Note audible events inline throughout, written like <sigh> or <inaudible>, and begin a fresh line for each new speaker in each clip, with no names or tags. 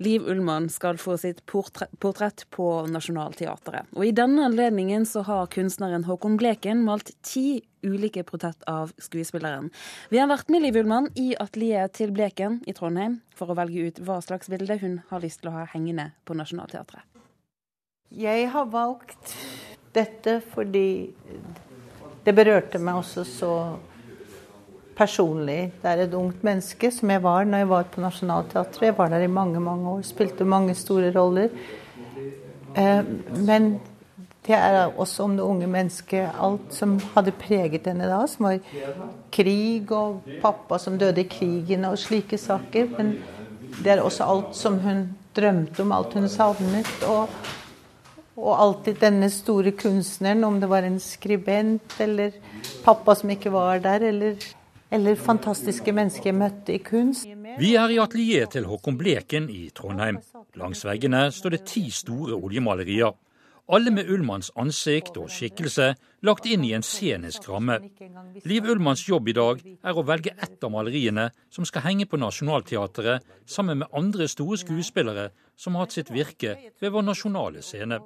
Liv Ullmann skal få sitt portrett på Nationaltheatret. Og I denne anledningen så har kunstneren Håkon Bleken malt ti ulike portrett av skuespilleren. Vi har vært med Liv Ullmann i atelieret til Bleken i Trondheim for å velge ut hva slags bilde hun har lyst til å ha hengende på Nationaltheatret.
Jeg har valgt dette fordi det berørte meg også så personlig. Det er et ungt menneske, som jeg var når jeg var på Nationaltheatret. Jeg var der i mange, mange år, spilte mange store roller. Eh, men det er også om det unge mennesket. Alt som hadde preget henne da, som var krig og pappa som døde i krigen og slike saker. Men det er også alt som hun drømte om, alt hun savnet. Og, og alltid denne store kunstneren, om det var en skribent eller pappa som ikke var der, eller eller fantastiske mennesker møtte i kunst.
Vi er i atelieret til Håkon Bleken i Trondheim. Langs veggene står det ti store oljemalerier. Alle med Ullmanns ansikt og skikkelse lagt inn i en scenisk ramme. Liv Ullmanns jobb i dag er å velge ett av maleriene som skal henge på Nationaltheatret sammen med andre store skuespillere som har hatt sitt virke ved vår nasjonale scene.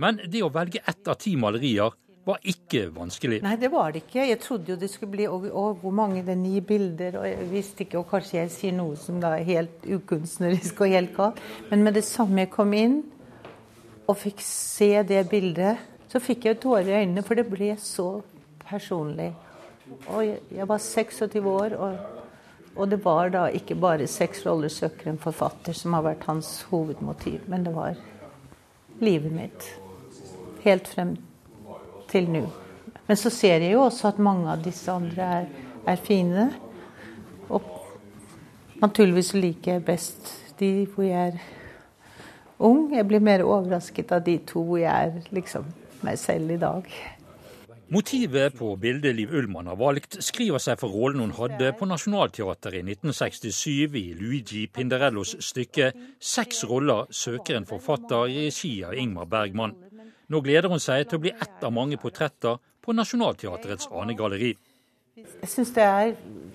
Men det å velge ett av ti malerier var ikke vanskelig.
Nei, det var det ikke. Jeg trodde jo det skulle bli og, hvor mange det er ni bilder, og jeg visste ikke, og kanskje jeg sier noe som da er helt ukunstnerisk og helt galt. Men med det samme jeg kom inn og fikk se det bildet, så fikk jeg tårer i øynene, for det ble så personlig. Og jeg var 26 år, og, og, det var da ikke bare 'Seks roller søker en forfatter' som har vært hans hovedmotiv, men det var livet mitt. Helt frem til nå. Men så ser jeg jo også at mange av disse andre er, er fine. Og naturligvis liker jeg best de hvor jeg er ung. Jeg blir mer overrasket av de to hvor jeg er liksom meg selv i dag.
Motivet på bildet Liv Ullmann har valgt, skriver seg for rollen hun hadde på Nationaltheatret i 1967 i Luigi Pinderellos stykke 'Seks roller søker en forfatter' i regi av Ingmar Bergman. Nå gleder hun seg til å bli ett av mange portretter på Nationaltheatrets anegalleri.
Jeg syns det er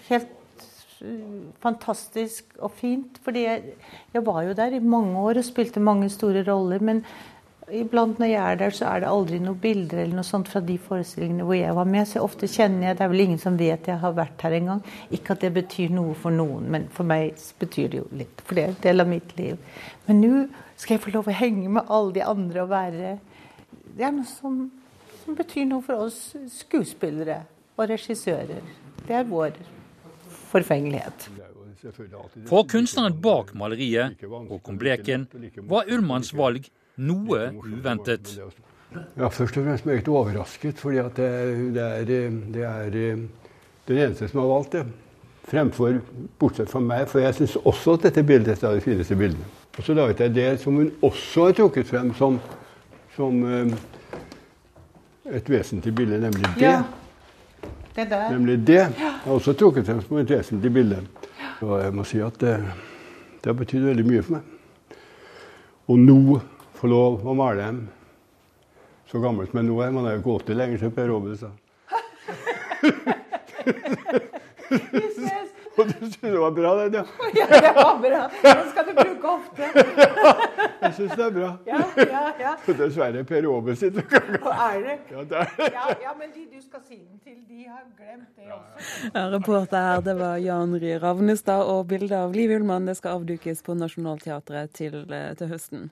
helt uh, fantastisk og fint. fordi jeg, jeg, var jo der i mange år og spilte mange store roller. Men iblant når jeg er der, så er det aldri noen bilder eller noe sånt fra de forestillingene hvor jeg var med. Så ofte kjenner jeg Det er vel ingen som vet jeg har vært her engang. Ikke at det betyr noe for noen, men for meg betyr det jo litt. For det er en del av mitt liv. Men nå skal jeg få lov å henge med alle de andre og være det er noe som, som betyr noe for oss skuespillere og regissører. Det er vår forfengelighet.
For kunstneren bak maleriet, Håkon Bleken, var Ullmanns valg noe uventet.
Ja, Først og fremst meget overrasket, fordi det, det, er, det er den eneste som har valgt det. Fremfor, bortsett fra meg, for jeg syns også at dette bildet er det fineste bildet. Og så laget jeg det som hun også har trukket frem som som eh, et vesentlig bilde, nemlig det. Ja. Det der. Nemlig det. Jeg har også trukket frem som et vesentlig bilde. Og jeg må si at det, det har betydd veldig mye for meg. Og nå få lov å male dem så gammel som jeg nå er. Man er jo ikke 80 lenger, som Per Robin sa. <laughs> <laughs> Og du syntes det var bra, den, ja? <laughs>
ja, det var bra. Den skal du bruke ofte. <laughs>
jeg syns det er bra.
Ja, ja, ja.
Dessverre Per Ove sitt.
Og er det? Ja, det er. ja, ja, men de du skal si den til, de har glemt det også.
Ja, reporter her, det var Jan Ry Ravnestad, og bildet av Liv Ullmann det skal avdukes på Nationaltheatret til, eh, til høsten.